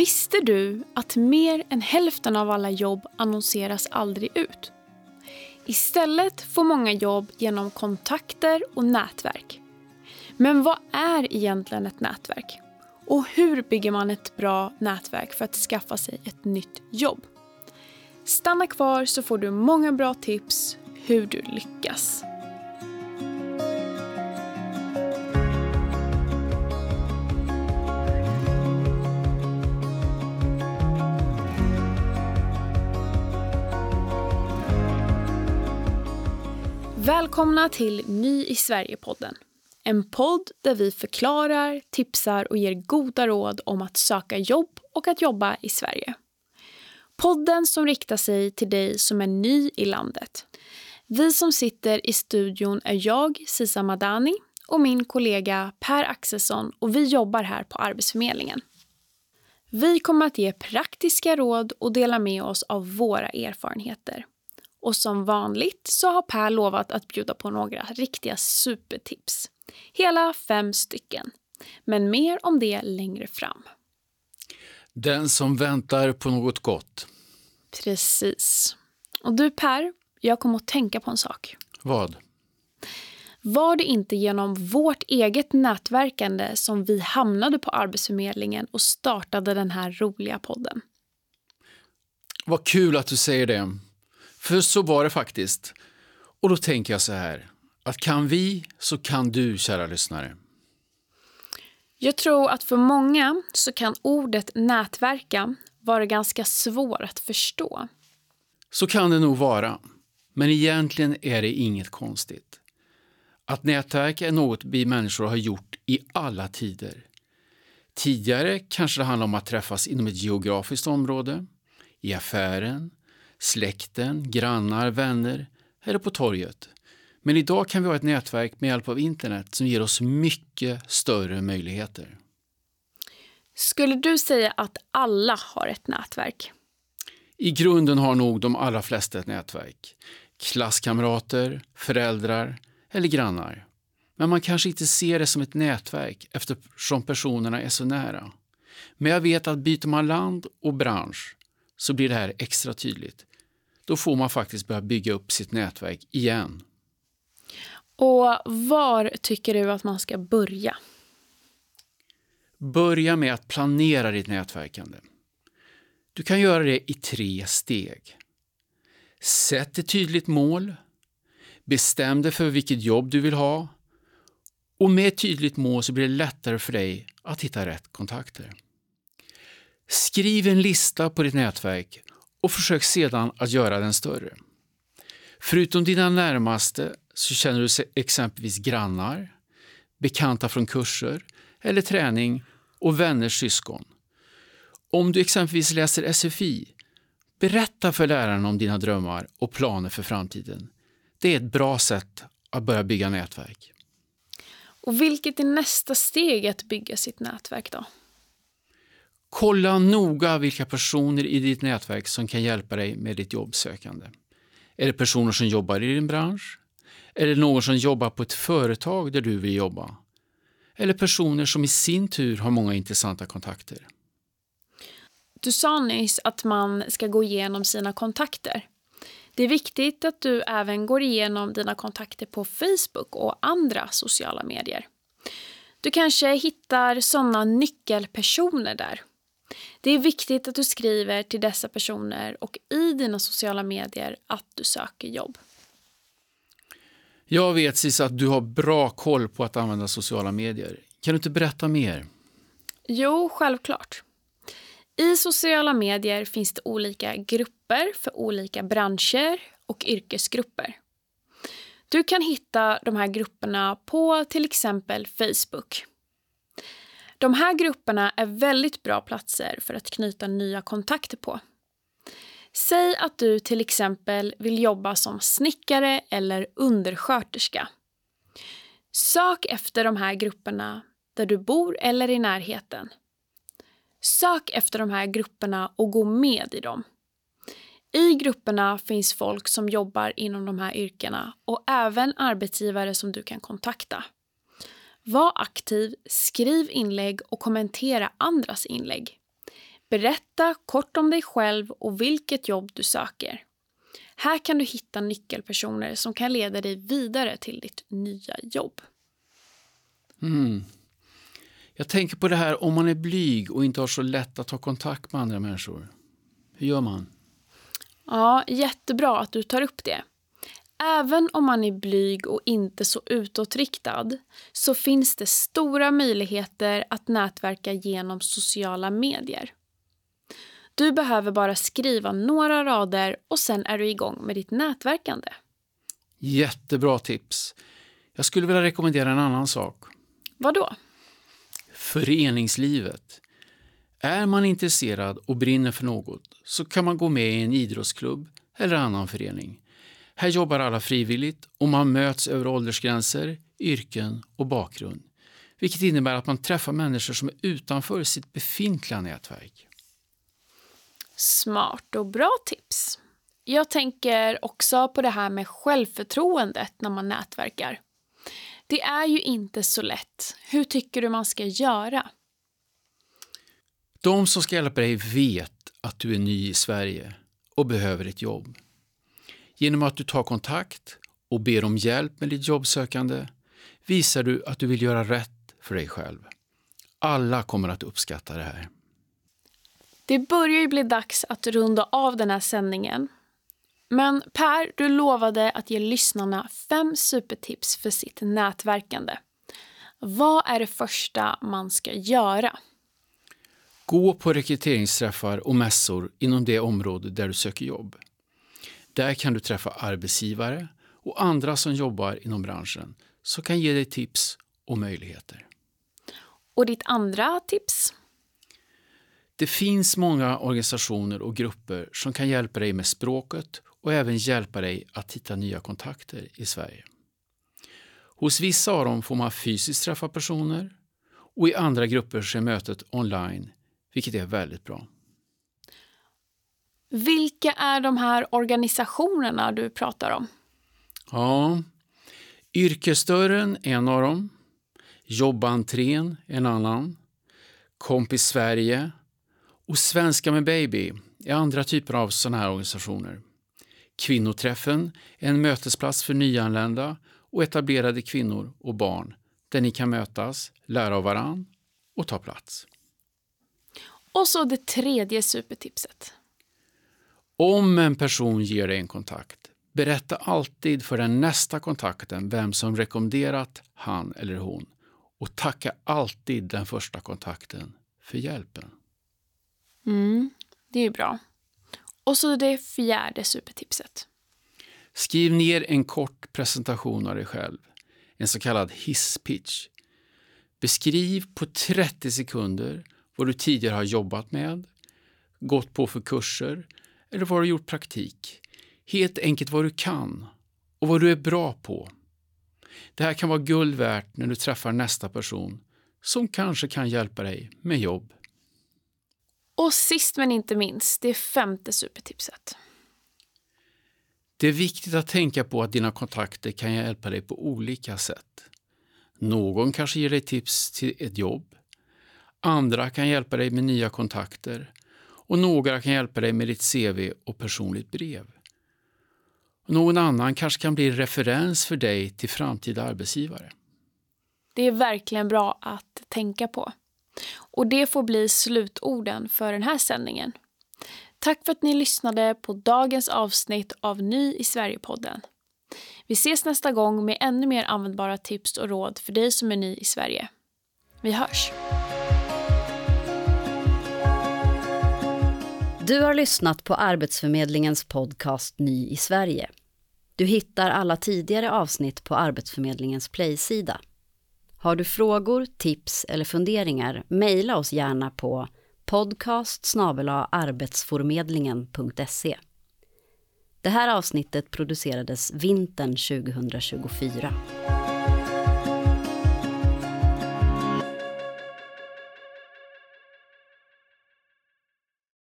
Visste du att mer än hälften av alla jobb annonseras aldrig ut? Istället får många jobb genom kontakter och nätverk. Men vad är egentligen ett nätverk? Och hur bygger man ett bra nätverk för att skaffa sig ett nytt jobb? Stanna kvar så får du många bra tips hur du lyckas. Välkomna till Ny i Sverige-podden. En podd där vi förklarar, tipsar och ger goda råd om att söka jobb och att jobba i Sverige. Podden som riktar sig till dig som är ny i landet. Vi som sitter i studion är jag, Sisa Madani, och min kollega Per Axelsson och vi jobbar här på Arbetsförmedlingen. Vi kommer att ge praktiska råd och dela med oss av våra erfarenheter. Och som vanligt så har Per lovat att bjuda på några riktiga supertips. Hela fem stycken. Men mer om det längre fram. Den som väntar på något gott. Precis. Och du Per, jag kom att tänka på en sak. Vad? Var det inte genom vårt eget nätverkande som vi hamnade på Arbetsförmedlingen och startade den här roliga podden? Vad kul att du säger det. För så var det faktiskt. Och då tänker jag så här, att kan vi så kan du, kära lyssnare. Jag tror att för många så kan ordet nätverka vara ganska svår att förstå. Så kan det nog vara. Men egentligen är det inget konstigt. Att nätverka är något vi människor har gjort i alla tider. Tidigare kanske det handlade om att träffas inom ett geografiskt område, i affären, släkten, grannar, vänner eller på torget. Men idag kan vi ha ett nätverk med hjälp av internet som ger oss mycket större möjligheter. Skulle du säga att alla har ett nätverk? I grunden har nog de allra flesta ett nätverk. Klasskamrater, föräldrar eller grannar. Men man kanske inte ser det som ett nätverk eftersom personerna är så nära. Men jag vet att byter man land och bransch så blir det här extra tydligt då får man faktiskt börja bygga upp sitt nätverk igen. Och var tycker du att man ska börja? Börja med att planera ditt nätverkande. Du kan göra det i tre steg. Sätt ett tydligt mål. Bestäm dig för vilket jobb du vill ha. Och med ett tydligt mål så blir det lättare för dig att hitta rätt kontakter. Skriv en lista på ditt nätverk och försök sedan att göra den större. Förutom dina närmaste så känner du exempelvis grannar, bekanta från kurser eller träning och vänners syskon. Om du exempelvis läser SFI, berätta för läraren om dina drömmar och planer för framtiden. Det är ett bra sätt att börja bygga nätverk. Och vilket är nästa steg att bygga sitt nätverk då? Kolla noga vilka personer i ditt nätverk som kan hjälpa dig med ditt jobbsökande. Är det personer som jobbar i din bransch? Är det någon som jobbar på ett företag där du vill jobba? Eller personer som i sin tur har många intressanta kontakter? Du sa nyss att man ska gå igenom sina kontakter. Det är viktigt att du även går igenom dina kontakter på Facebook och andra sociala medier. Du kanske hittar sådana nyckelpersoner där det är viktigt att du skriver till dessa personer och i dina sociala medier att du söker jobb. Jag vet Cis att du har bra koll på att använda sociala medier. Kan du inte berätta mer? Jo, självklart. I sociala medier finns det olika grupper för olika branscher och yrkesgrupper. Du kan hitta de här grupperna på till exempel Facebook. De här grupperna är väldigt bra platser för att knyta nya kontakter på. Säg att du till exempel vill jobba som snickare eller undersköterska. Sök efter de här grupperna där du bor eller i närheten. Sök efter de här grupperna och gå med i dem. I grupperna finns folk som jobbar inom de här yrkena och även arbetsgivare som du kan kontakta. Var aktiv, skriv inlägg och kommentera andras inlägg. Berätta kort om dig själv och vilket jobb du söker. Här kan du hitta nyckelpersoner som kan leda dig vidare till ditt nya jobb. Mm. Jag tänker på det här om man är blyg och inte har så lätt att ta kontakt med andra människor. Hur gör man? Ja, jättebra att du tar upp det. Även om man är blyg och inte så utåtriktad så finns det stora möjligheter att nätverka genom sociala medier. Du behöver bara skriva några rader och sen är du igång med ditt nätverkande. Jättebra tips. Jag skulle vilja rekommendera en annan sak. Vad då? Föreningslivet. Är man intresserad och brinner för något så kan man gå med i en idrottsklubb eller annan förening. Här jobbar alla frivilligt och man möts över åldersgränser, yrken och bakgrund. Vilket innebär att man träffar människor som är utanför sitt befintliga nätverk. Smart och bra tips. Jag tänker också på det här med självförtroendet när man nätverkar. Det är ju inte så lätt. Hur tycker du man ska göra? De som ska hjälpa dig vet att du är ny i Sverige och behöver ett jobb. Genom att du tar kontakt och ber om hjälp med ditt jobbsökande visar du att du vill göra rätt för dig själv. Alla kommer att uppskatta det här. Det börjar ju bli dags att runda av den här sändningen. Men Per, du lovade att ge lyssnarna fem supertips för sitt nätverkande. Vad är det första man ska göra? Gå på rekryteringsträffar och mässor inom det område där du söker jobb. Där kan du träffa arbetsgivare och andra som jobbar inom branschen som kan ge dig tips och möjligheter. Och ditt andra tips? Det finns många organisationer och grupper som kan hjälpa dig med språket och även hjälpa dig att hitta nya kontakter i Sverige. Hos vissa av dem får man fysiskt träffa personer och i andra grupper sker mötet online, vilket är väldigt bra. Vilka är de här organisationerna du pratar om? Ja, Yrkesdörren är en av dem. Jobbentrén en annan. Kompis Sverige och Svenska med baby är andra typer av sådana här organisationer. Kvinnoträffen är en mötesplats för nyanlända och etablerade kvinnor och barn där ni kan mötas, lära av varann och ta plats. Och så det tredje supertipset. Om en person ger dig en kontakt, berätta alltid för den nästa kontakten vem som rekommenderat han eller hon och tacka alltid den första kontakten för hjälpen. Mm, det är bra. Och så det fjärde supertipset. Skriv ner en kort presentation av dig själv, en så kallad hisspitch. Beskriv på 30 sekunder vad du tidigare har jobbat med, gått på för kurser eller vad du gjort praktik. Helt enkelt vad du kan och vad du är bra på. Det här kan vara guld värt när du träffar nästa person som kanske kan hjälpa dig med jobb. Och sist men inte minst, det femte supertipset. Det är viktigt att tänka på att dina kontakter kan hjälpa dig på olika sätt. Någon kanske ger dig tips till ett jobb. Andra kan hjälpa dig med nya kontakter och några kan hjälpa dig med ditt CV och personligt brev. Någon annan kanske kan bli referens för dig till framtida arbetsgivare. Det är verkligen bra att tänka på. Och det får bli slutorden för den här sändningen. Tack för att ni lyssnade på dagens avsnitt av Ny i Sverige-podden. Vi ses nästa gång med ännu mer användbara tips och råd för dig som är ny i Sverige. Vi hörs! Du har lyssnat på Arbetsförmedlingens podcast Ny i Sverige. Du hittar alla tidigare avsnitt på Arbetsförmedlingens play-sida. Har du frågor, tips eller funderingar, mejla oss gärna på podcast arbetsformedlingen.se. Det här avsnittet producerades vintern 2024.